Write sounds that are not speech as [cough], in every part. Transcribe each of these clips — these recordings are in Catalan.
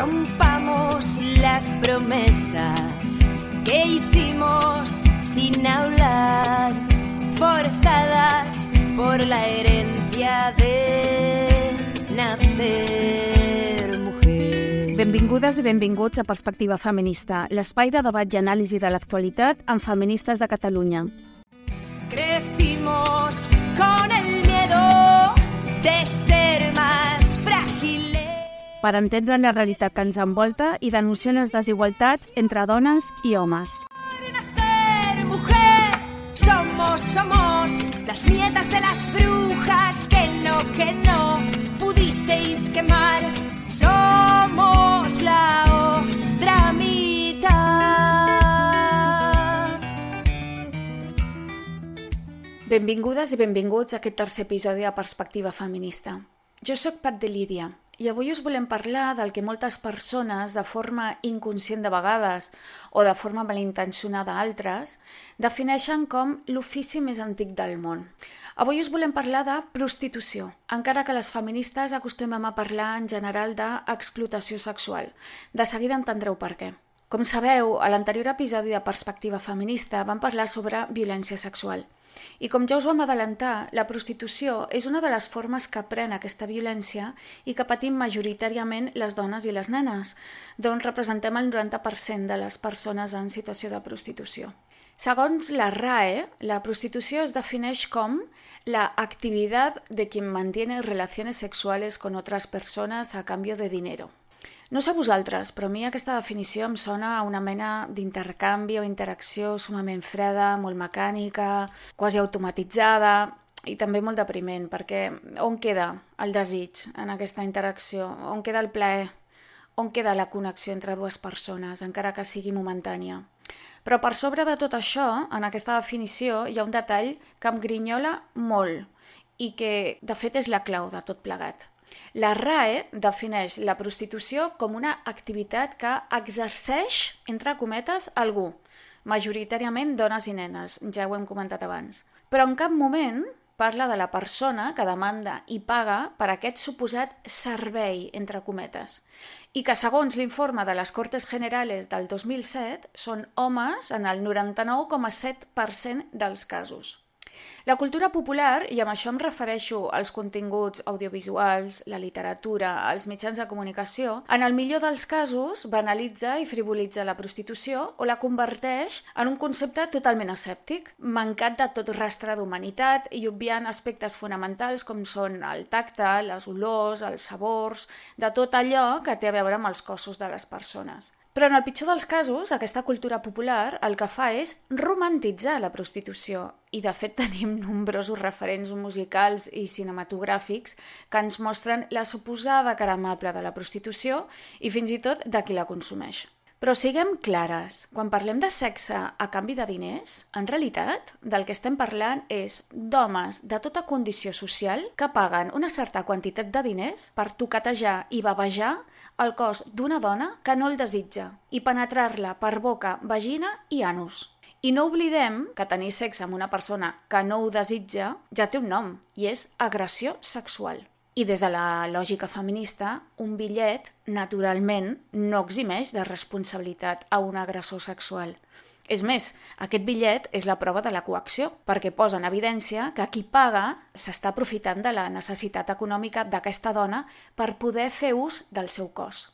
rompamos las promesas que hicimos sin hablar, forzadas por la herencia de nacer mujer. Benvingudes i benvinguts a Perspectiva Feminista, l'espai de debat i anàlisi de l'actualitat amb feministes de Catalunya. Crecimos con el miedo de. Per entendre la realitat que ens envolta i denunciar les desigualtats entre dones i homes. Somos, somos las nietas de las brujas que no, que no pudisteis quemar. Somos la otra mitad. Benvingudes i benvinguts a aquest tercer episodi de Perspectiva Feminista. Jo sóc Pat de Lídia i avui us volem parlar del que moltes persones, de forma inconscient de vegades o de forma malintencionada altres, defineixen com l'ofici més antic del món. Avui us volem parlar de prostitució, encara que les feministes acostumem a parlar en general d'explotació sexual. De seguida entendreu per què. Com sabeu, a l'anterior episodi de Perspectiva Feminista vam parlar sobre violència sexual. I com ja us vam adelantar, la prostitució és una de les formes que pren aquesta violència i que patim majoritàriament les dones i les nenes, d'on representem el 90% de les persones en situació de prostitució. Segons la RAE, la prostitució es defineix com la actividad de quien mantiene relaciones sexuales con otras personas a cambio de dinero. No sé vosaltres, però a mi aquesta definició em sona a una mena d'intercanvi o interacció sumament freda, molt mecànica, quasi automatitzada i també molt depriment, perquè on queda el desig en aquesta interacció? On queda el plaer? On queda la connexió entre dues persones, encara que sigui momentània? Però per sobre de tot això, en aquesta definició, hi ha un detall que em grinyola molt i que, de fet, és la clau de tot plegat. La RAE defineix la prostitució com una activitat que exerceix, entre cometes, algú, majoritàriament dones i nenes, ja ho hem comentat abans. Però en cap moment parla de la persona que demanda i paga per aquest suposat servei, entre cometes, i que segons l'informe de les Cortes Generales del 2007 són homes en el 99,7% dels casos. La cultura popular, i amb això em refereixo als continguts audiovisuals, la literatura, els mitjans de comunicació, en el millor dels casos banalitza i frivolitza la prostitució o la converteix en un concepte totalment escèptic, mancat de tot rastre d'humanitat i obviant aspectes fonamentals com són el tacte, les olors, els sabors, de tot allò que té a veure amb els cossos de les persones. Però en el pitjor dels casos, aquesta cultura popular el que fa és romantitzar la prostitució. I de fet [laughs] tenim nombrosos referents musicals i cinematogràfics que ens mostren la suposada cara amable de la prostitució i fins i tot de qui la consumeix. Però siguem clares, quan parlem de sexe a canvi de diners, en realitat del que estem parlant és d'homes de tota condició social que paguen una certa quantitat de diners per toquetejar i bavejar el cos d'una dona que no el desitja i penetrar-la per boca, vagina i anus. I no oblidem que tenir sexe amb una persona que no ho desitja ja té un nom, i és agressió sexual. I des de la lògica feminista, un bitllet, naturalment, no eximeix de responsabilitat a un agressor sexual. És més, aquest bitllet és la prova de la coacció, perquè posa en evidència que qui paga s'està aprofitant de la necessitat econòmica d'aquesta dona per poder fer ús del seu cos.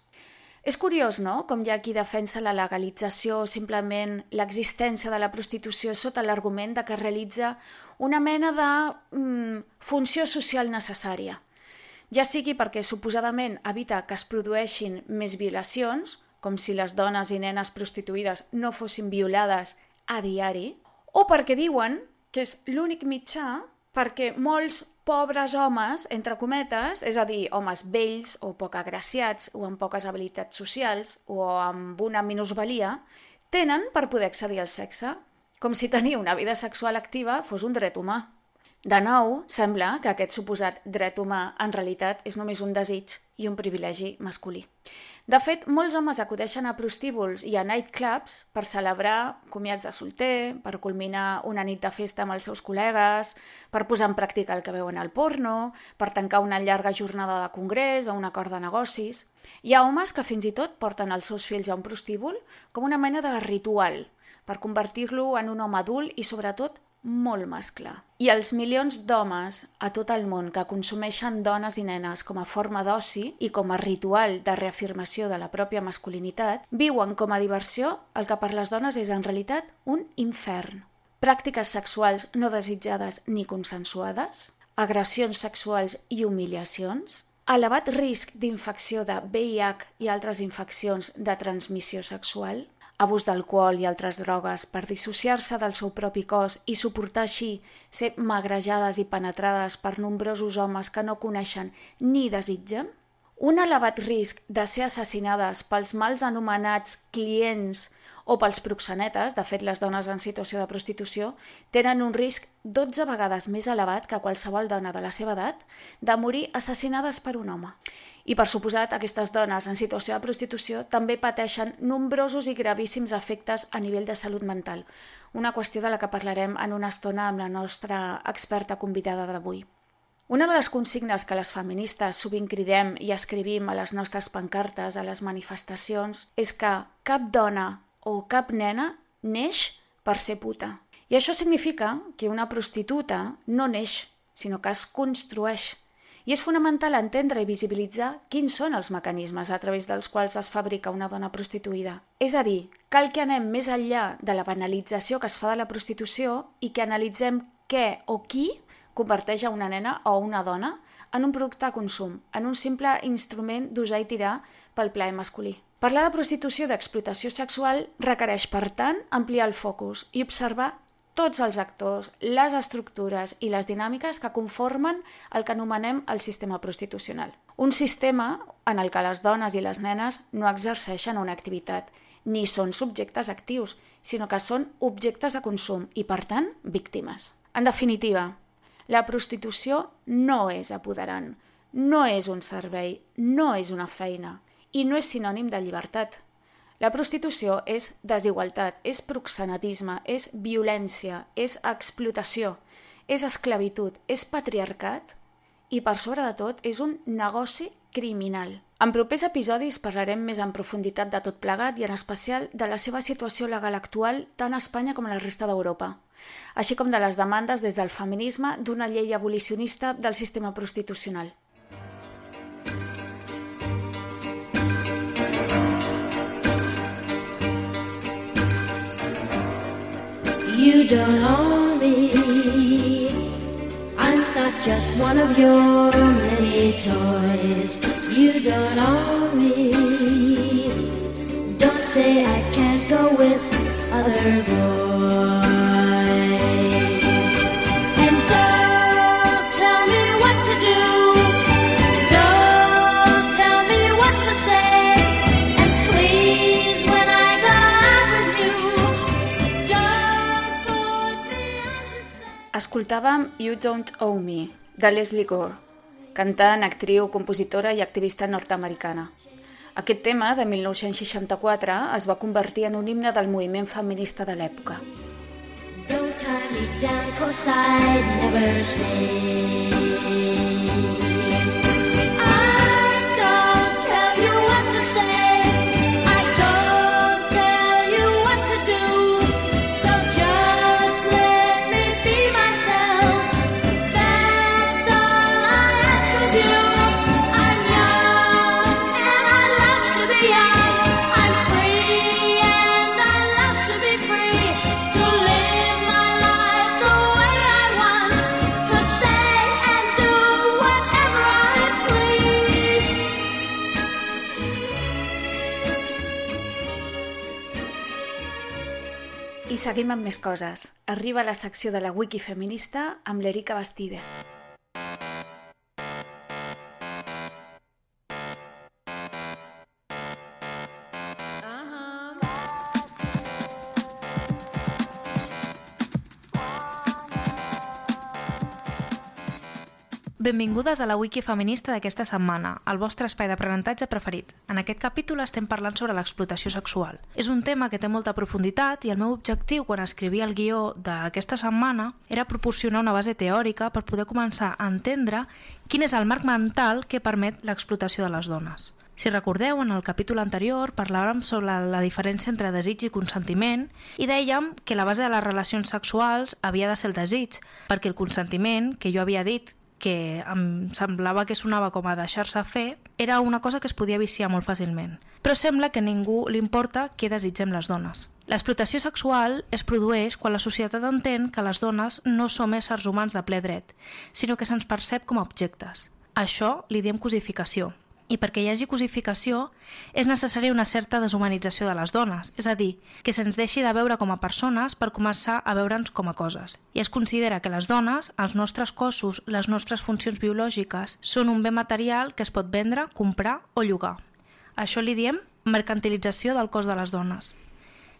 És curiós, no?, com hi ha qui defensa la legalització o simplement l'existència de la prostitució sota l'argument de que realitza una mena de mm, funció social necessària ja sigui perquè suposadament evita que es produeixin més violacions, com si les dones i nenes prostituïdes no fossin violades a diari, o perquè diuen que és l'únic mitjà perquè molts pobres homes, entre cometes, és a dir, homes vells o poc agraciats o amb poques habilitats socials o amb una minusvalia, tenen per poder accedir al sexe, com si tenir una vida sexual activa fos un dret humà. De nou, sembla que aquest suposat dret humà en realitat és només un desig i un privilegi masculí. De fet, molts homes acudeixen a prostíbuls i a nightclubs per celebrar comiats de solter, per culminar una nit de festa amb els seus col·legues, per posar en pràctica el que veuen al porno, per tancar una llarga jornada de congrés o un acord de negocis. Hi ha homes que fins i tot porten els seus fills a un prostíbul com una mena de ritual, per convertir-lo en un home adult i, sobretot, molt mascle. I els milions d'homes a tot el món que consumeixen dones i nenes com a forma d'oci i com a ritual de reafirmació de la pròpia masculinitat, viuen com a diversió el que per les dones és en realitat un infern. Pràctiques sexuals no desitjades ni consensuades, agressions sexuals i humiliacions, elevat risc d'infecció de VIH i altres infeccions de transmissió sexual, abús d'alcohol i altres drogues per dissociar-se del seu propi cos i suportar així ser magrejades i penetrades per nombrosos homes que no coneixen ni desitgen? Un elevat risc de ser assassinades pels mals anomenats clients o pels proxenetes, de fet les dones en situació de prostitució, tenen un risc 12 vegades més elevat que qualsevol dona de la seva edat de morir assassinades per un home. I, per suposat, aquestes dones en situació de prostitució també pateixen nombrosos i gravíssims efectes a nivell de salut mental, una qüestió de la que parlarem en una estona amb la nostra experta convidada d'avui. Una de les consignes que les feministes sovint cridem i escrivim a les nostres pancartes, a les manifestacions, és que cap dona o cap nena neix per ser puta. I això significa que una prostituta no neix, sinó que es construeix i és fonamental entendre i visibilitzar quins són els mecanismes a través dels quals es fabrica una dona prostituïda. És a dir, cal que anem més enllà de la banalització que es fa de la prostitució i que analitzem què o qui converteix a una nena o una dona en un producte de consum, en un simple instrument d'usar i tirar pel plaer masculí. Parlar de prostitució d'explotació sexual requereix, per tant, ampliar el focus i observar tots els actors, les estructures i les dinàmiques que conformen el que anomenem el sistema prostitucional. Un sistema en el que les dones i les nenes no exerceixen una activitat, ni són subjectes actius, sinó que són objectes de consum i, per tant, víctimes. En definitiva, la prostitució no és apoderant, no és un servei, no és una feina i no és sinònim de llibertat. La prostitució és desigualtat, és proxenetisme, és violència, és explotació, és esclavitud, és patriarcat i, per sobre de tot, és un negoci criminal. En propers episodis parlarem més en profunditat de tot plegat i en especial de la seva situació legal actual tant a Espanya com a la resta d'Europa, així com de les demandes des del feminisme d'una llei abolicionista del sistema prostitucional. You don't own me. I'm not just one of your many toys. You don't own me. Don't say I can't go with other boys. Escoltàvem You Don't Owe Me, de Leslie Gore, cantant, actriu, compositora i activista nord-americana. Aquest tema, de 1964, es va convertir en un himne del moviment feminista de l'època. Don't tie me down cause I'd never stay seguim amb més coses. Arriba la secció de la Wiki Feminista amb l'Erika Bastide. Benvingudes a la wiki feminista d'aquesta setmana, el vostre espai d'aprenentatge preferit. En aquest capítol estem parlant sobre l'explotació sexual. És un tema que té molta profunditat i el meu objectiu quan escrivia el guió d'aquesta setmana era proporcionar una base teòrica per poder començar a entendre quin és el marc mental que permet l'explotació de les dones. Si recordeu, en el capítol anterior parlàvem sobre la diferència entre desig i consentiment i dèiem que la base de les relacions sexuals havia de ser el desig, perquè el consentiment, que jo havia dit que em semblava que sonava com a deixar-se fer, era una cosa que es podia viciar molt fàcilment. Però sembla que ningú li importa què desitgem les dones. L'explotació sexual es produeix quan la societat entén que les dones no som éssers humans de ple dret, sinó que se'ns percep com a objectes. Això li diem cosificació, i perquè hi hagi cosificació és necessària una certa deshumanització de les dones, és a dir, que se'ns deixi de veure com a persones per començar a veure'ns com a coses. I es considera que les dones, els nostres cossos, les nostres funcions biològiques, són un bé material que es pot vendre, comprar o llogar. Això li diem mercantilització del cos de les dones.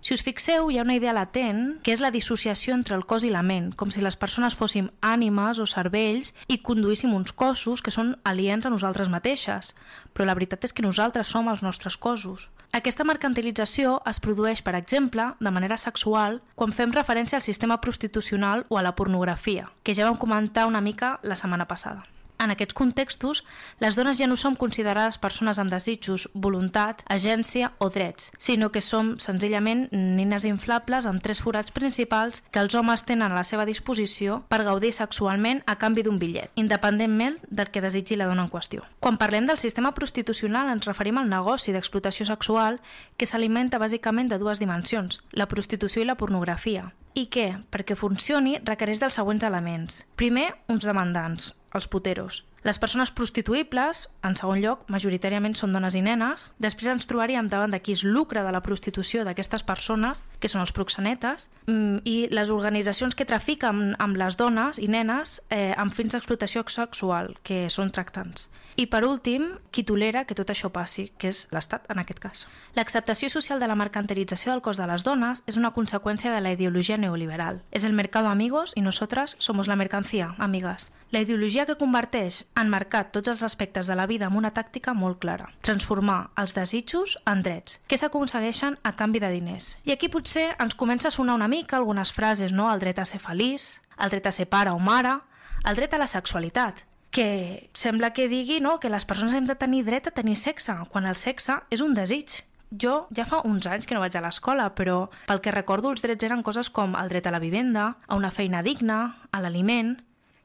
Si us fixeu, hi ha una idea latent, que és la dissociació entre el cos i la ment, com si les persones fóssim ànimes o cervells i conduíssim uns cossos que són aliens a nosaltres mateixes. Però la veritat és que nosaltres som els nostres cossos. Aquesta mercantilització es produeix, per exemple, de manera sexual quan fem referència al sistema prostitucional o a la pornografia, que ja vam comentar una mica la setmana passada. En aquests contextos, les dones ja no som considerades persones amb desitjos, voluntat, agència o drets, sinó que som senzillament nines inflables amb tres forats principals que els homes tenen a la seva disposició per gaudir sexualment a canvi d'un bitllet, independentment del que desitgi la dona en qüestió. Quan parlem del sistema prostitucional ens referim al negoci d'explotació sexual que s'alimenta bàsicament de dues dimensions, la prostitució i la pornografia, i que, perquè funcioni, requereix dels següents elements. Primer, uns demandants, els puteros. Les persones prostituïbles, en segon lloc, majoritàriament són dones i nenes. Després ens trobaríem davant de qui es lucra de la prostitució d'aquestes persones, que són els proxenetes, mm, i les organitzacions que trafiquen amb les dones i nenes eh, amb fins d'explotació sexual, que són tractants. I per últim, qui tolera que tot això passi, que és l'Estat en aquest cas. L'acceptació social de la mercantilització del cos de les dones és una conseqüència de la ideologia neoliberal. És el mercado amigos i nosotras somos la mercancía, amigas. La ideologia que converteix en mercat tots els aspectes de la vida amb una tàctica molt clara. Transformar els desitjos en drets, que s'aconsegueixen a canvi de diners. I aquí potser ens comença a sonar una mica algunes frases, no? El dret a ser feliç, el dret a ser pare o mare, el dret a la sexualitat, que sembla que digui no, que les persones hem de tenir dret a tenir sexe, quan el sexe és un desig. Jo ja fa uns anys que no vaig a l'escola, però pel que recordo els drets eren coses com el dret a la vivenda, a una feina digna, a l'aliment...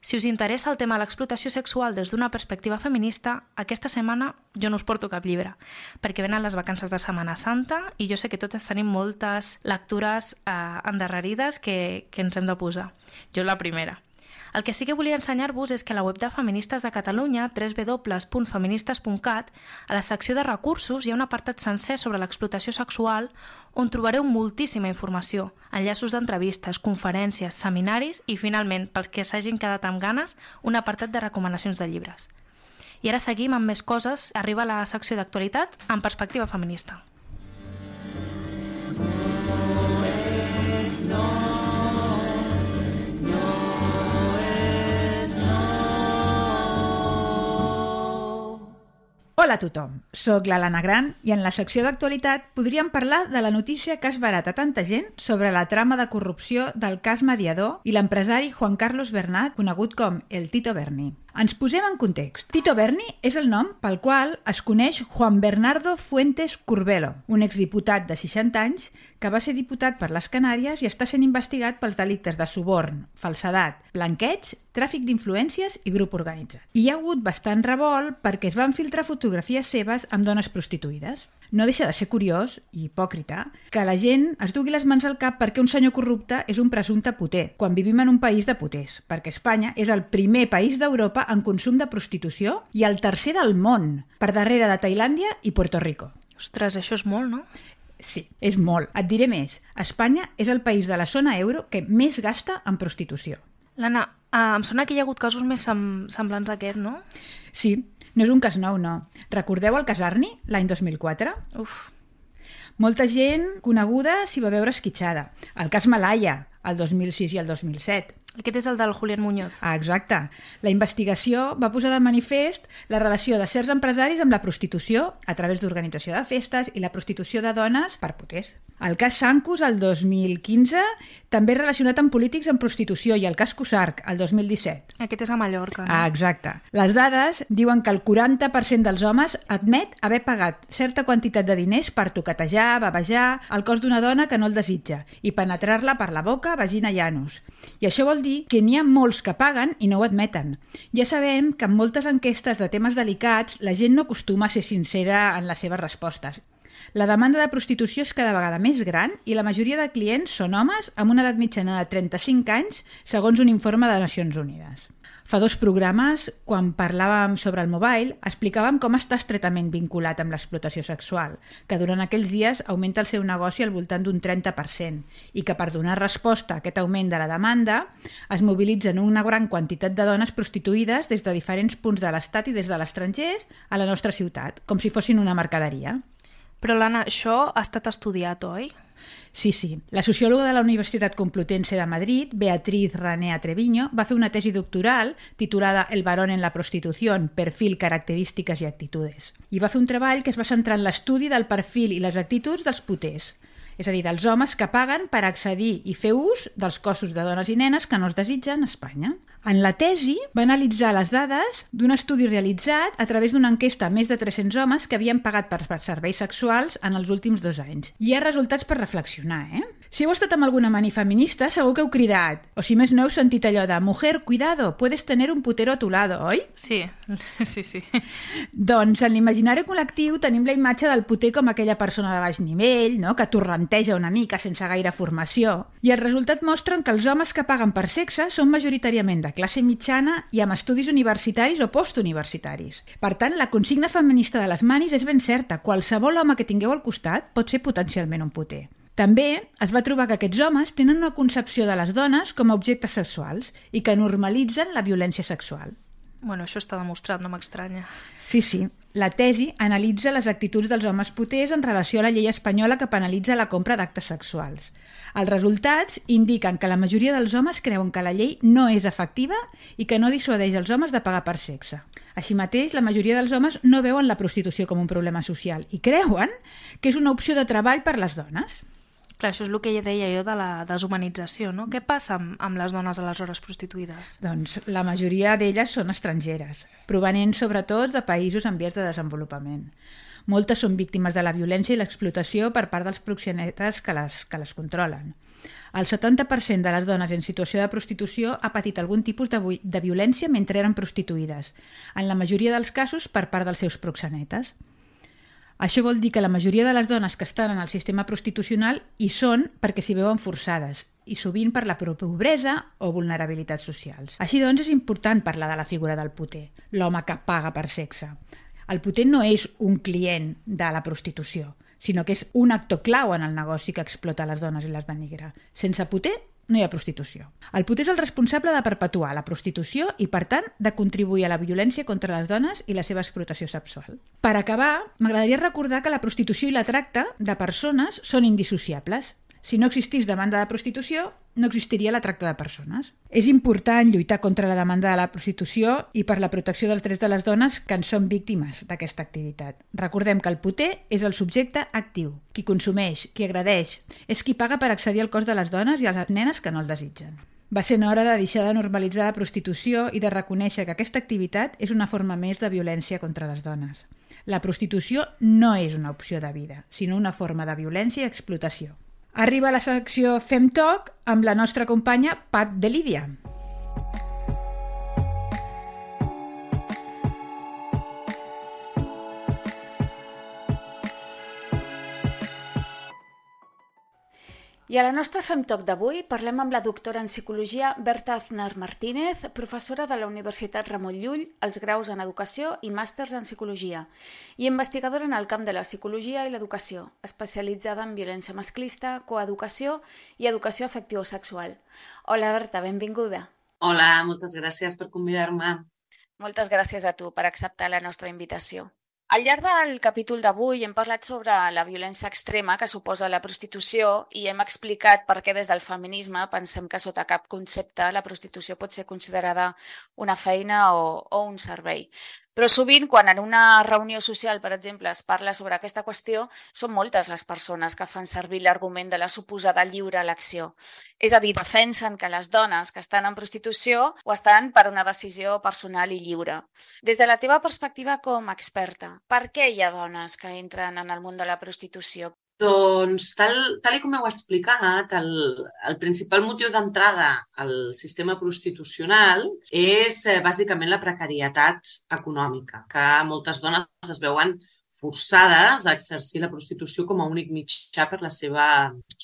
Si us interessa el tema de l'explotació sexual des d'una perspectiva feminista, aquesta setmana jo no us porto cap llibre, perquè venen les vacances de Setmana Santa i jo sé que totes tenim moltes lectures eh, endarrerides que, que ens hem de posar. Jo la primera. El que sí que volia ensenyar-vos és que a la web de Feministes de Catalunya, www.feministes.cat, a la secció de recursos hi ha un apartat sencer sobre l'explotació sexual on trobareu moltíssima informació, enllaços d'entrevistes, conferències, seminaris i, finalment, pels que s'hagin quedat amb ganes, un apartat de recomanacions de llibres. I ara seguim amb més coses. Arriba la secció d'actualitat en perspectiva feminista. Hola a tothom, sóc l'Alana Gran i en la secció d'actualitat podríem parlar de la notícia que ha esbarat a tanta gent sobre la trama de corrupció del cas mediador i l'empresari Juan Carlos Bernat, conegut com el Tito Berni. Ens posem en context. Tito Berni és el nom pel qual es coneix Juan Bernardo Fuentes Curbelo, un exdiputat de 60 anys que va ser diputat per les Canàries i està sent investigat pels delictes de suborn, falsedat, blanqueig, tràfic d'influències i grup organitzat. Hi ha hagut bastant revolt perquè es van filtrar fotografies seves amb dones prostituïdes. No deixa de ser curiós i hipòcrita que la gent es dugui les mans al cap perquè un senyor corrupte és un presumpte puter, quan vivim en un país de puters, perquè Espanya és el primer país d'Europa en consum de prostitució i el tercer del món, per darrere de Tailàndia i Puerto Rico. Ostres, això és molt, no? Sí, és molt. Et diré més. Espanya és el país de la zona euro que més gasta en prostitució. L'Anna, uh, em sona que hi ha hagut casos més sem semblants a aquest, no? Sí, no és un cas nou, no. Recordeu el cas Arni, l'any 2004? Uf, Molta gent coneguda s'hi va veure esquitxada. El cas Malaya, el 2006 i el 2007. Aquest és el del Julián Muñoz. Ah, exacte. La investigació va posar de manifest la relació de certs empresaris amb la prostitució a través d'organització de festes i la prostitució de dones per poters. El cas Sancus, el 2015, també relacionat amb polítics en prostitució i el cas Cusarc, el 2017. Aquest és a Mallorca, no? Ah, exacte. Les dades diuen que el 40% dels homes admet haver pagat certa quantitat de diners per toquetejar, bavejar el cos d'una dona que no el desitja i penetrar-la per la boca, vagina i anus. I això vol dir que n'hi ha molts que paguen i no ho admeten. Ja sabem que en moltes enquestes de temes delicats la gent no acostuma a ser sincera en les seves respostes la demanda de prostitució és cada vegada més gran i la majoria de clients són homes amb una edat mitjana de 35 anys, segons un informe de Nacions Unides. Fa dos programes, quan parlàvem sobre el mobile, explicàvem com està estretament vinculat amb l'explotació sexual, que durant aquells dies augmenta el seu negoci al voltant d'un 30% i que per donar resposta a aquest augment de la demanda es mobilitzen una gran quantitat de dones prostituïdes des de diferents punts de l'Estat i des de l'estranger a la nostra ciutat, com si fossin una mercaderia. Però, l'Anna, això ha estat estudiat, oi? Sí, sí. La sociòloga de la Universitat Complutense de Madrid, Beatriz Ranea Treviño, va fer una tesi doctoral titulada El varón en la prostitución, perfil, característiques i actitudes. I va fer un treball que es va centrar en l'estudi del perfil i les actituds dels puters, és a dir, dels homes que paguen per accedir i fer ús dels cossos de dones i nenes que no es desitgen a Espanya. En la tesi va analitzar les dades d'un estudi realitzat a través d'una enquesta a més de 300 homes que havien pagat per serveis sexuals en els últims dos anys. Hi ha resultats per reflexionar, eh? Si heu estat amb alguna mani feminista, segur que heu cridat. O si més no heu sentit allò de «Mujer, cuidado, puedes tener un putero a tu lado», oi? Sí, [laughs] sí, sí. Doncs en l'imaginari col·lectiu tenim la imatge del puter com aquella persona de baix nivell, no? que torrenteja una mica sense gaire formació. I el resultat mostren que els homes que paguen per sexe són majoritàriament de classe mitjana i amb estudis universitaris o postuniversitaris. Per tant, la consigna feminista de les manis és ben certa. Qualsevol home que tingueu al costat pot ser potencialment un puter. També es va trobar que aquests homes tenen una concepció de les dones com a objectes sexuals i que normalitzen la violència sexual. Bueno, això està demostrat, no m'estranya. Sí, sí. La tesi analitza les actituds dels homes puters en relació a la llei espanyola que penalitza la compra d'actes sexuals. Els resultats indiquen que la majoria dels homes creuen que la llei no és efectiva i que no dissuadeix els homes de pagar per sexe. Així mateix, la majoria dels homes no veuen la prostitució com un problema social i creuen que és una opció de treball per les dones. Clar, això és el que ja deia jo de la deshumanització, no? Què passa amb, amb les dones aleshores prostituïdes? Doncs la majoria d'elles són estrangeres, provenents sobretot de països en vies de desenvolupament. Moltes són víctimes de la violència i l'explotació per part dels proxenetes que les, que les controlen. El 70% de les dones en situació de prostitució ha patit algun tipus de, de violència mentre eren prostituïdes, en la majoria dels casos per part dels seus proxenetes. Això vol dir que la majoria de les dones que estan en el sistema prostitucional hi són perquè s'hi veuen forçades i sovint per la pobresa o vulnerabilitats socials. Així doncs, és important parlar de la figura del puter, l'home que paga per sexe. El puter no és un client de la prostitució, sinó que és un actor clau en el negoci que explota les dones i les denigra. Sense puter no hi ha prostitució. El puter és el responsable de perpetuar la prostitució i, per tant, de contribuir a la violència contra les dones i la seva explotació sexual. Per acabar, m'agradaria recordar que la prostitució i la tracta de persones són indissociables. Si no existís demanda de prostitució, no existiria la tracta de persones. És important lluitar contra la demanda de la prostitució i per la protecció dels drets de les dones que en són víctimes d'aquesta activitat. Recordem que el puter és el subjecte actiu, qui consumeix, qui agradeix, és qui paga per accedir al cos de les dones i a les nenes que no el desitgen. Va ser hora de deixar de normalitzar la prostitució i de reconèixer que aquesta activitat és una forma més de violència contra les dones. La prostitució no és una opció de vida, sinó una forma de violència i explotació. Arriba la secció Fem Talk amb la nostra companya Pat de Lídia. I a la nostra Fem Talk d'avui parlem amb la doctora en psicologia Berta Aznar Martínez, professora de la Universitat Ramon Llull, els graus en educació i màsters en psicologia, i investigadora en el camp de la psicologia i l'educació, especialitzada en violència masclista, coeducació i educació afectivo-sexual. Hola Berta, benvinguda. Hola, moltes gràcies per convidar-me. Moltes gràcies a tu per acceptar la nostra invitació. Al llarg del capítol d'avui hem parlat sobre la violència extrema que suposa la prostitució i hem explicat per què des del feminisme pensem que sota cap concepte la prostitució pot ser considerada una feina o, o un servei. Però sovint, quan en una reunió social, per exemple, es parla sobre aquesta qüestió, són moltes les persones que fan servir l'argument de la suposada lliure elecció. És a dir, defensen que les dones que estan en prostitució ho estan per una decisió personal i lliure. Des de la teva perspectiva com a experta, per què hi ha dones que entren en el món de la prostitució? Doncs, tal, tal com heu explicat, el, el principal motiu d'entrada al sistema prostitucional és eh, bàsicament la precarietat econòmica, que moltes dones es veuen forçades a exercir la prostitució com a únic mitjà per la seva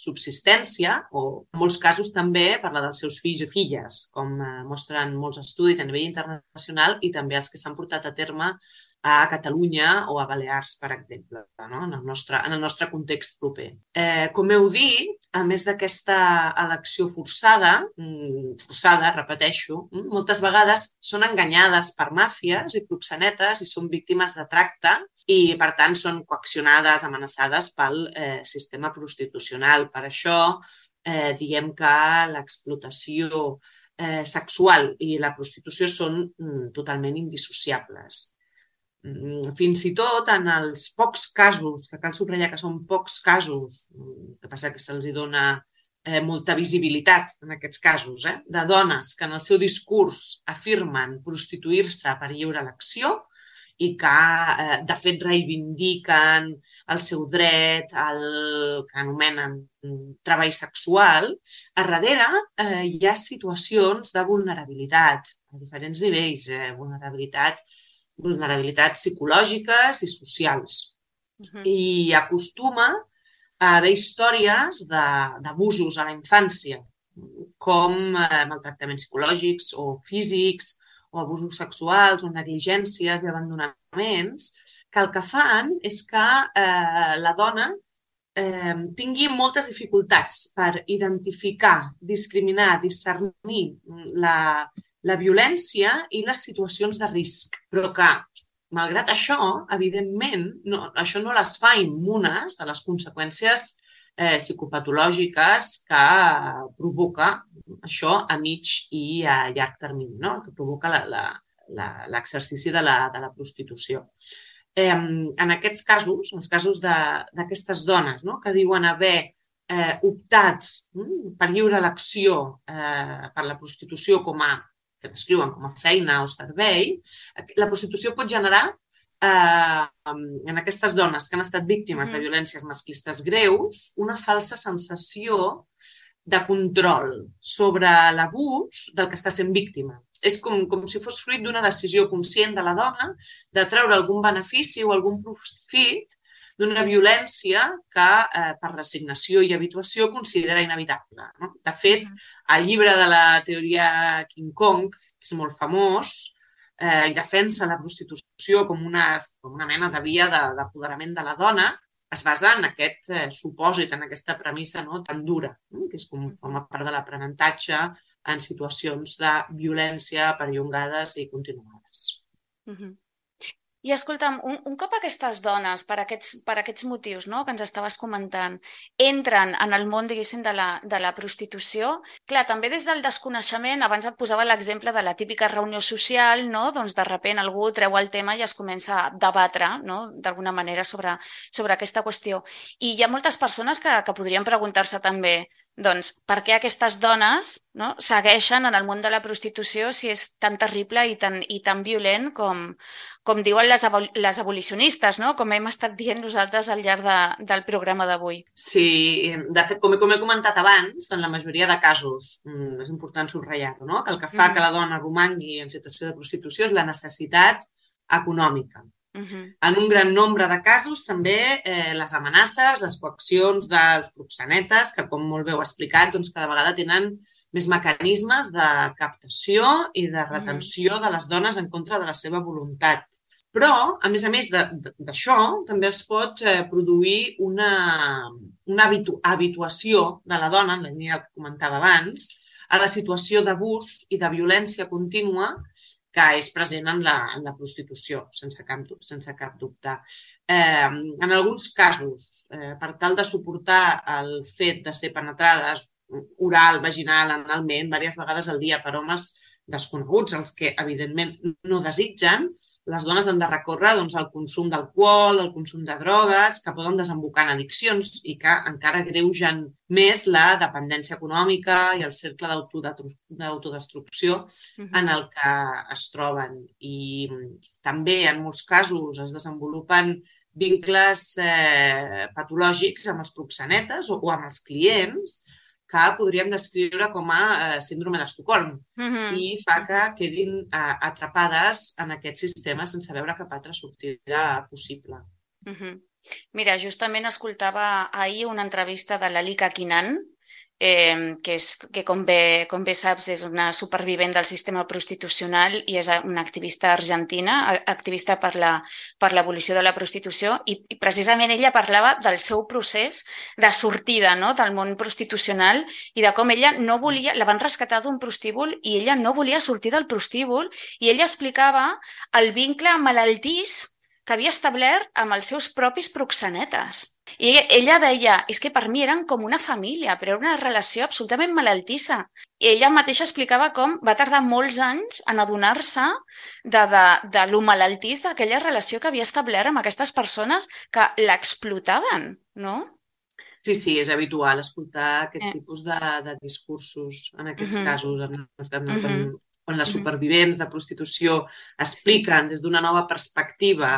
subsistència o, en molts casos, també per la dels seus fills i filles, com eh, mostren molts estudis a nivell internacional i també els que s'han portat a terme a Catalunya o a Balears, per exemple, no? en, el nostre, en el nostre context proper. Eh, com heu dit, a més d'aquesta elecció forçada, mm, forçada, repeteixo, mm, moltes vegades són enganyades per màfies i proxenetes i són víctimes de tracte i, per tant, són coaccionades, amenaçades pel eh, sistema prostitucional. Per això eh, diem que l'explotació eh, sexual i la prostitució són mm, totalment indissociables. Mm, fins i tot en els pocs casos, que cal subratllar que són pocs casos, que passa que se'ls dona eh, molta visibilitat en aquests casos, eh, de dones que en el seu discurs afirmen prostituir-se per lliure elecció i que, eh, de fet, reivindiquen el seu dret al que anomenen treball sexual, a darrere eh, hi ha situacions de vulnerabilitat a diferents nivells, eh, vulnerabilitat vulnerabilitats psicològiques i socials. Uh -huh. I acostuma a haver històries d'abusos a la infància, com eh, maltractaments psicològics o físics, o abusos sexuals, o negligències i abandonaments, que el que fan és que eh, la dona eh, tingui moltes dificultats per identificar, discriminar, discernir la, la violència i les situacions de risc, però que, malgrat això, evidentment, no, això no les fa immunes a les conseqüències eh, psicopatològiques que provoca això a mig i a llarg termini, no? que provoca l'exercici de, la, de la prostitució. Eh, en aquests casos, en els casos d'aquestes dones no? que diuen haver eh, optat mm, per lliure elecció eh, per la prostitució com a que descriuen com a feina o servei, la prostitució pot generar eh, en aquestes dones que han estat víctimes de violències masclistes greus una falsa sensació de control sobre l'abús del que està sent víctima. És com, com si fos fruit d'una decisió conscient de la dona de treure algun benefici o algun profit d'una violència que eh, per resignació i habituació considera inevitable. No? De fet, el llibre de la teoria King Kong, que és molt famós, eh, i defensa la prostitució com una, com una mena de via d'apoderament de, de la dona, es basa en aquest eh, supòsit, en aquesta premissa no, tan dura, no? que és com forma part de l'aprenentatge en situacions de violència perllongades i continuades. Uh -huh. I escolta'm, un, un cop aquestes dones, per aquests, per aquests motius no, que ens estaves comentant, entren en el món, diguéssim, de la, de la prostitució, clar, també des del desconeixement, abans et posava l'exemple de la típica reunió social, no? doncs de repent algú treu el tema i es comença a debatre no? d'alguna manera sobre, sobre aquesta qüestió. I hi ha moltes persones que, que podrien preguntar-se també doncs, per què aquestes dones no, segueixen en el món de la prostitució si és tan terrible i tan, i tan violent com, com diuen les, les abolicionistes, no? com hem estat dient nosaltres al llarg de, del programa d'avui. Sí, de fet, com he, com he comentat abans, en la majoria de casos, mm, és important subratllar-ho, no? que el que fa mm. que la dona romangui en situació de prostitució és la necessitat econòmica. Uh -huh. En un gran nombre de casos, també eh, les amenaces, les coaccions dels proxenetes, que com molt bé heu explicat, doncs cada vegada tenen més mecanismes de captació i de retenció uh -huh. de les dones en contra de la seva voluntat. Però, a més a més d'això, també es pot eh, produir una, una habitu habituació de la dona, en la línia que comentava abans, a la situació d'abús i de violència contínua que és present en la, en la prostitució, sense cap, sense cap dubte. Eh, en alguns casos, eh, per tal de suportar el fet de ser penetrades oral, vaginal, analment, diverses vegades al dia per homes desconeguts, els que evidentment no desitgen, les dones han de recórrer doncs, al consum d'alcohol, al consum de drogues, que poden desembocar en addiccions i que encara greugen més la dependència econòmica i el cercle d'autodestrucció en el que es troben. I també, en molts casos, es desenvolupen vincles eh, patològics amb els proxenetes o, o amb els clients que podríem descriure com a eh, síndrome d'Estocolm Mm -hmm. i fa que quedin eh, atrapades en aquest sistema sense veure cap altra sortida possible. Mm -hmm. Mira, justament escoltava ahir una entrevista de l'Alika Kinan, eh, que, és, que com, bé, com bé saps és una supervivent del sistema prostitucional i és una activista argentina, activista per l'abolició la, per de la prostitució i, i precisament ella parlava del seu procés de sortida no? del món prostitucional i de com ella no volia, la van rescatar d'un prostíbul i ella no volia sortir del prostíbul i ella explicava el vincle malaltís que havia establert amb els seus propis proxenetes. I ella deia, és que per mi eren com una família, però era una relació absolutament malaltissa. I ella mateixa explicava com va tardar molts anys en adonar-se de, de, de lo malaltís d'aquella relació que havia establert amb aquestes persones que l'explotaven, no? Sí, sí, és habitual escoltar aquest eh. tipus de, de discursos en aquests uh -huh. casos, en, en, en, uh -huh quan les supervivents de prostitució expliquen des d'una nova perspectiva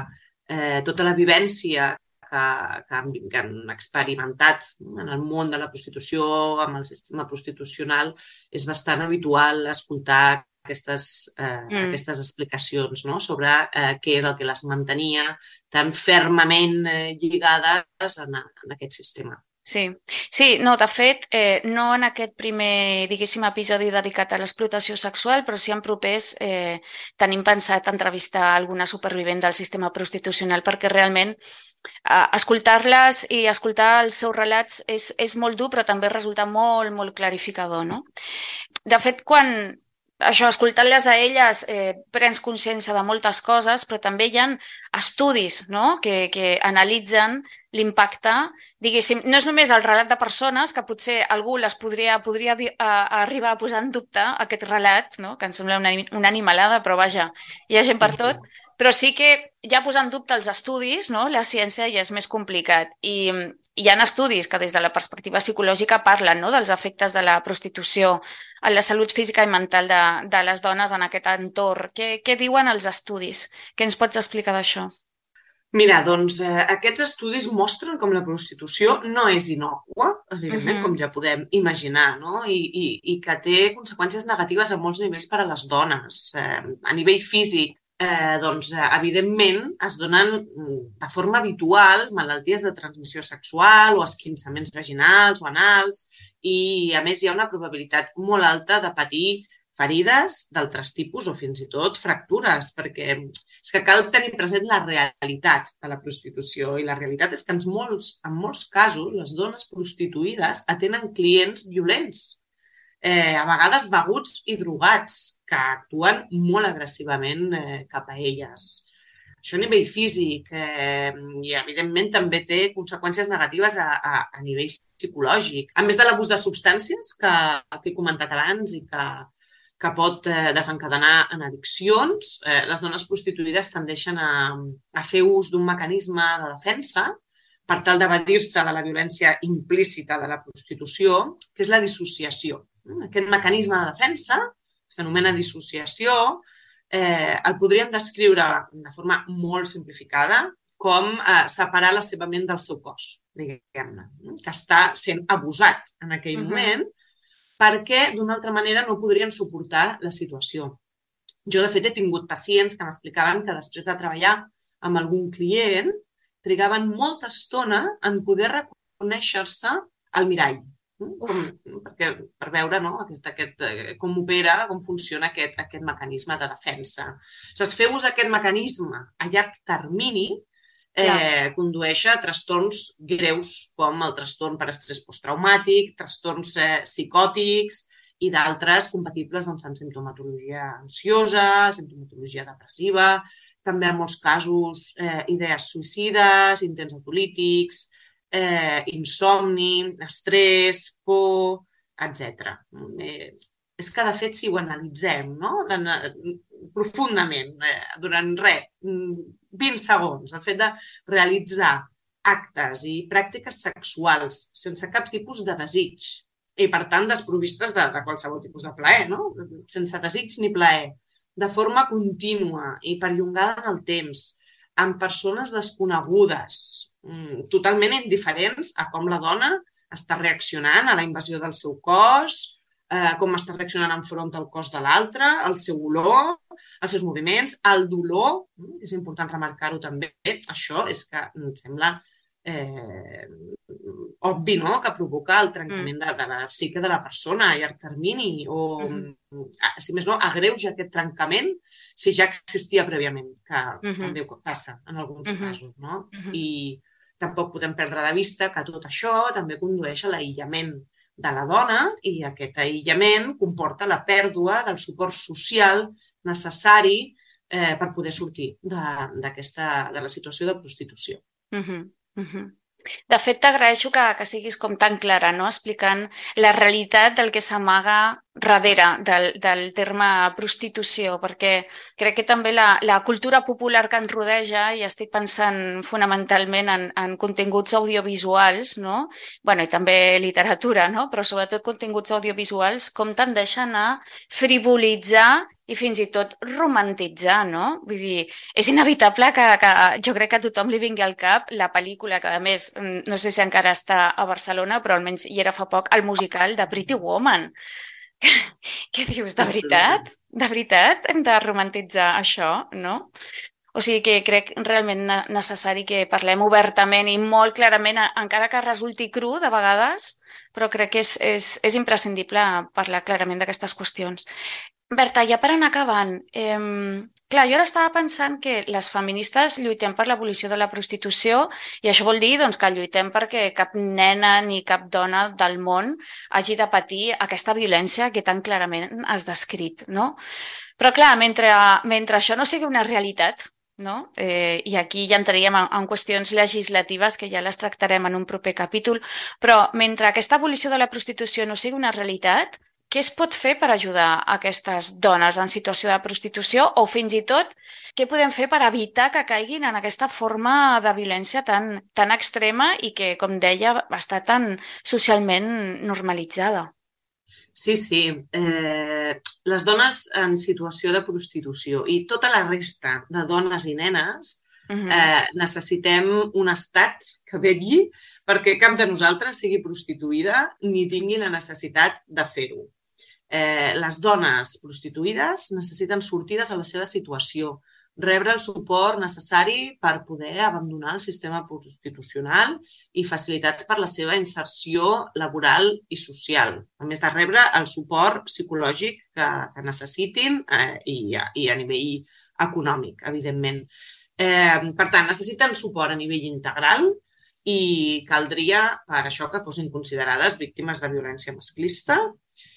eh, tota la vivència que, que, han, que han experimentat en el món de la prostitució, amb el sistema prostitucional, és bastant habitual escoltar aquestes, eh, mm. aquestes explicacions no? sobre eh, què és el que les mantenia tan fermament eh, lligades en, en aquest sistema. Sí, sí, no, de fet, eh, no en aquest primer, diguéssim, episodi dedicat a l'explotació sexual, però sí en propers eh, tenim pensat entrevistar alguna supervivent del sistema prostitucional perquè realment eh, escoltar-les i escoltar els seus relats és, és molt dur, però també resulta molt, molt clarificador, no? De fet, quan, això, escoltant-les a elles, eh, prens consciència de moltes coses, però també hi ha estudis no? que, que analitzen l'impacte, diguéssim, no és només el relat de persones, que potser algú les podria, podria dir, a, a arribar a posar en dubte aquest relat, no? que em sembla una, una animalada, però vaja, hi ha gent per tot, però sí que ja posant en dubte els estudis, no? la ciència ja és més complicat. I hi ha estudis que des de la perspectiva psicològica parlen no? dels efectes de la prostitució en la salut física i mental de, de les dones en aquest entorn. Què, què diuen els estudis? Què ens pots explicar d'això? Mira, doncs eh, aquests estudis mostren com la prostitució no és inocua, evidentment, uh -huh. com ja podem imaginar, no? I, i, i que té conseqüències negatives a molts nivells per a les dones. Eh, a nivell físic, eh, doncs, eh, evidentment, es donen mm, de forma habitual malalties de transmissió sexual o esquinçaments vaginals o anals i, a més, hi ha una probabilitat molt alta de patir ferides d'altres tipus o fins i tot fractures, perquè és que cal tenir present la realitat de la prostitució i la realitat és que en molts, en molts casos les dones prostituïdes atenen clients violents eh, a vegades beguts i drogats, que actuen molt agressivament eh, cap a elles. Això a nivell físic eh, i, evidentment, també té conseqüències negatives a, a, a nivell psicològic. A més de l'abús de substàncies que, que he comentat abans i que, que pot eh, desencadenar en addiccions, eh, les dones prostituïdes tendeixen a, a fer ús d'un mecanisme de defensa per tal d'evadir-se de la violència implícita de la prostitució, que és la dissociació. Aquest mecanisme de defensa, que s'anomena dissociació, eh, el podríem descriure de forma molt simplificada com eh, separar la seva ment del seu cos, diguem-ne, que està sent abusat en aquell uh -huh. moment perquè d'una altra manera no podrien suportar la situació. Jo, de fet, he tingut pacients que m'explicaven que després de treballar amb algun client trigaven molta estona en poder reconèixer-se al mirall com, perquè, per veure no, aquest, aquest, eh, com opera, com funciona aquest, aquest mecanisme de defensa. O sigui, fer ús d'aquest mecanisme a llarg termini eh, condueix a trastorns greus com el trastorn per estrès posttraumàtic, trastorns eh, psicòtics i d'altres compatibles doncs, amb simptomatologia ansiosa, simptomatologia depressiva, també en molts casos eh, idees suïcides, intents autolítics, eh, insomni, estrès, por, etc. Eh, és que, de fet, si ho analitzem no? profundament, eh, durant res, 20 segons, el fet de realitzar actes i pràctiques sexuals sense cap tipus de desig i, per tant, desprovistes de, de qualsevol tipus de plaer, no? sense desig ni plaer, de forma contínua i perllongada en el temps, amb persones desconegudes, mm, totalment indiferents a com la dona està reaccionant a la invasió del seu cos, eh, com està reaccionant enfront al cos de l'altre, el seu olor, els seus moviments, el dolor, mm, és important remarcar-ho també, això és que em sembla eh, obvi no? que provoca el trencament mm. de, de la psique de la persona a llarg termini o, mm. si més no, agreuja aquest trencament si ja existia prèviament, que uh -huh. també passa en alguns uh -huh. casos, no? Uh -huh. I tampoc podem perdre de vista que tot això també condueix a l'aïllament de la dona i aquest aïllament comporta la pèrdua del suport social necessari eh, per poder sortir de, de, de la situació de prostitució. Uh -huh. Uh -huh. De fet, t'agraeixo que, que siguis com tan clara, no? explicant la realitat del que s'amaga darrere del, del terme prostitució, perquè crec que també la, la cultura popular que ens rodeja, i estic pensant fonamentalment en, en continguts audiovisuals, no? bueno, i també literatura, no? però sobretot continguts audiovisuals, com tendeixen a frivolitzar i fins i tot romantitzar, no? Vull dir, és inevitable que, que jo crec que a tothom li vingui al cap la pel·lícula, que a més, mm, no sé si encara està a Barcelona, però almenys hi era fa poc, el musical de Pretty Woman. [laughs] Què dius, de veritat? De veritat hem de romantitzar això, no? O sigui que crec realment necessari que parlem obertament i molt clarament, encara que resulti cru de vegades, però crec que és, és, és imprescindible parlar clarament d'aquestes qüestions. Berta, ja per anar acabant, eh, clar, jo ara estava pensant que les feministes lluitem per l'abolició de la prostitució i això vol dir doncs, que lluitem perquè cap nena ni cap dona del món hagi de patir aquesta violència que tan clarament has descrit, no? Però clar, mentre, mentre això no sigui una realitat, no? Eh, I aquí ja entraríem en, en qüestions legislatives que ja les tractarem en un proper capítol, però mentre aquesta abolició de la prostitució no sigui una realitat, què es pot fer per ajudar aquestes dones en situació de prostitució o fins i tot què podem fer per evitar que caiguin en aquesta forma de violència tan, tan extrema i que, com deia, està tan socialment normalitzada? Sí, sí. Eh, les dones en situació de prostitució i tota la resta de dones i nenes uh -huh. eh, necessitem un estat que vetlli perquè cap de nosaltres sigui prostituïda ni tingui la necessitat de fer-ho eh, les dones prostituïdes necessiten sortides a la seva situació, rebre el suport necessari per poder abandonar el sistema prostitucional i facilitats per la seva inserció laboral i social, a més de rebre el suport psicològic que, que necessitin eh, i, i a nivell econòmic, evidentment. Eh, per tant, necessiten suport a nivell integral i caldria per això que fossin considerades víctimes de violència masclista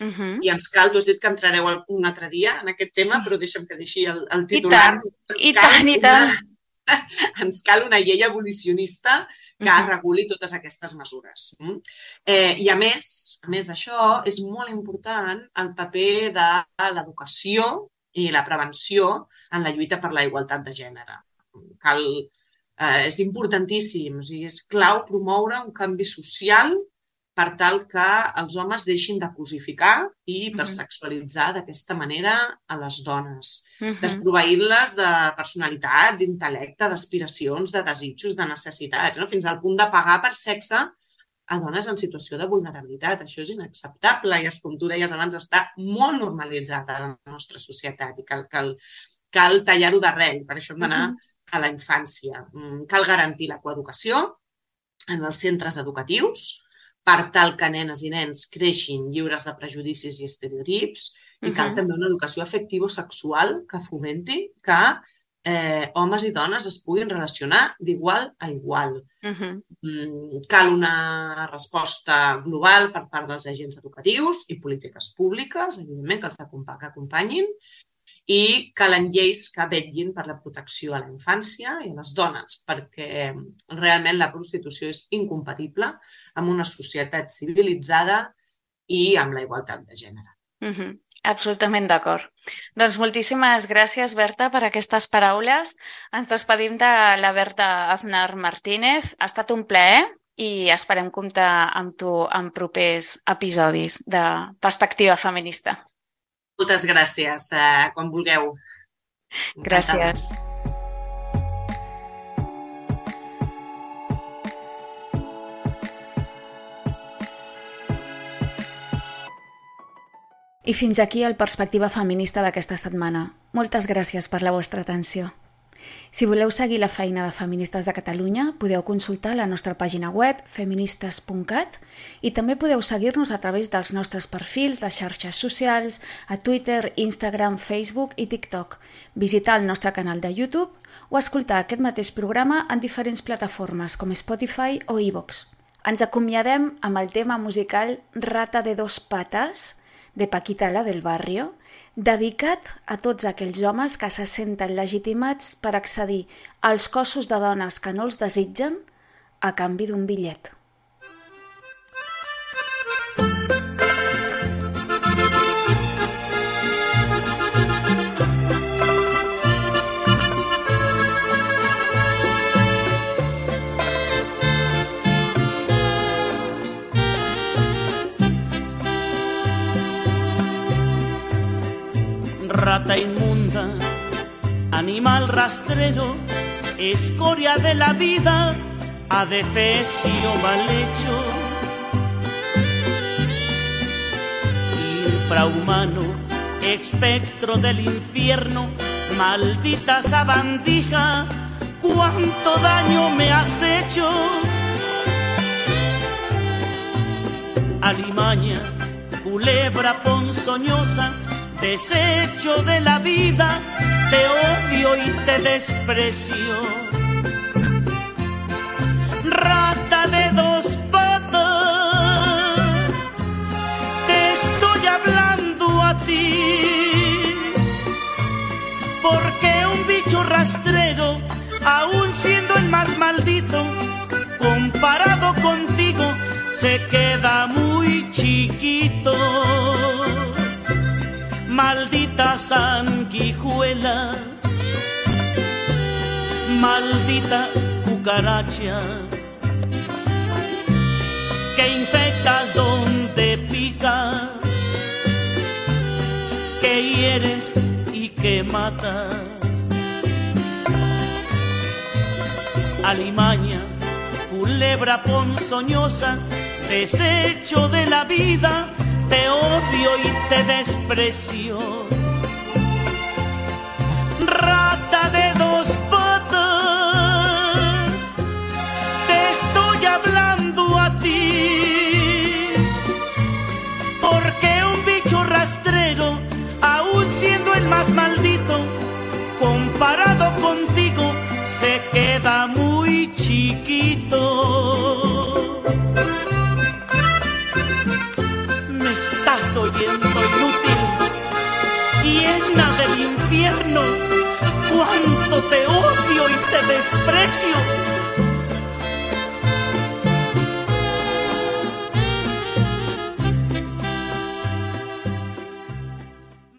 Uh -huh. I ens cal, tu has dit que entrareu un altre dia en aquest tema, sí. però deixa'm que deixi el, el titular. I tant, i tant, i tant. Una, [laughs] ens cal una llei abolicionista que uh -huh. reguli totes aquestes mesures. Mm? Eh, I a més, a més d'això, és molt important el paper de l'educació i la prevenció en la lluita per la igualtat de gènere. Cal, eh, és importantíssim, o sigui, és clau promoure un canvi social per tal que els homes deixin de cosificar i hipersexualitzar d'aquesta manera a les dones, uh -huh. desproveint-les de personalitat, d'intel·lecte, d'aspiracions, de desitjos, de necessitats, no? fins al punt de pagar per sexe a dones en situació de vulnerabilitat. Això és inacceptable i, és, com tu deies abans, està molt normalitzat a la nostra societat i cal, cal, cal tallar-ho d'arrel. Per això hem d'anar uh -huh. a la infància. Mm, cal garantir la coeducació en els centres educatius, per tal que nenes i nens creixin lliures de prejudicis i estereotips i uh -huh. cal també una educació afectiva sexual que fomenti que eh, homes i dones es puguin relacionar d'igual a igual. Uh -huh. Mm, cal una resposta global per part dels agents educatius i polítiques públiques, evidentment, que els que acompanyin, i calen lleis que vetllin per la protecció a la infància i a les dones, perquè realment la prostitució és incompatible amb una societat civilitzada i amb la igualtat de gènere. Uh -huh. Absolutament d'acord. Doncs moltíssimes gràcies, Berta, per aquestes paraules. Ens despedim de la Berta Aznar Martínez. Ha estat un plaer i esperem comptar amb tu en propers episodis de Perspectiva Feminista. Moltes gràcies. Eh, quan vulgueu. Gràcies. I fins aquí el Perspectiva Feminista d'aquesta setmana. Moltes gràcies per la vostra atenció. Si voleu seguir la feina de Feministes de Catalunya, podeu consultar la nostra pàgina web feministes.cat i també podeu seguir-nos a través dels nostres perfils de xarxes socials a Twitter, Instagram, Facebook i TikTok, visitar el nostre canal de YouTube o escoltar aquest mateix programa en diferents plataformes com Spotify o iVoox. Ens acomiadem amb el tema musical Rata de dos patas, de Paquita la del Barrio, dedicat a tots aquells homes que se senten legitimats per accedir als cossos de dones que no els desitgen a canvi d'un bitllet. Rata inmunda, animal rastrero, escoria de la vida, adefesio mal hecho. Infrahumano, espectro del infierno, maldita sabandija, cuánto daño me has hecho. Alimaña, culebra ponzoñosa, desecho de la vida, te odio y te desprecio. Rata de dos patas, te estoy hablando a ti, porque un bicho rastrero, aun siendo el más maldito, comparado contigo, se queda muy chiquito maldita sanguijuela, maldita cucaracha, que infectas donde picas, que hieres y que matas. Alimaña, culebra ponzoñosa, desecho de la vida te odio y te desprecio. Llena del infierno, cuánto te odio y te desprecio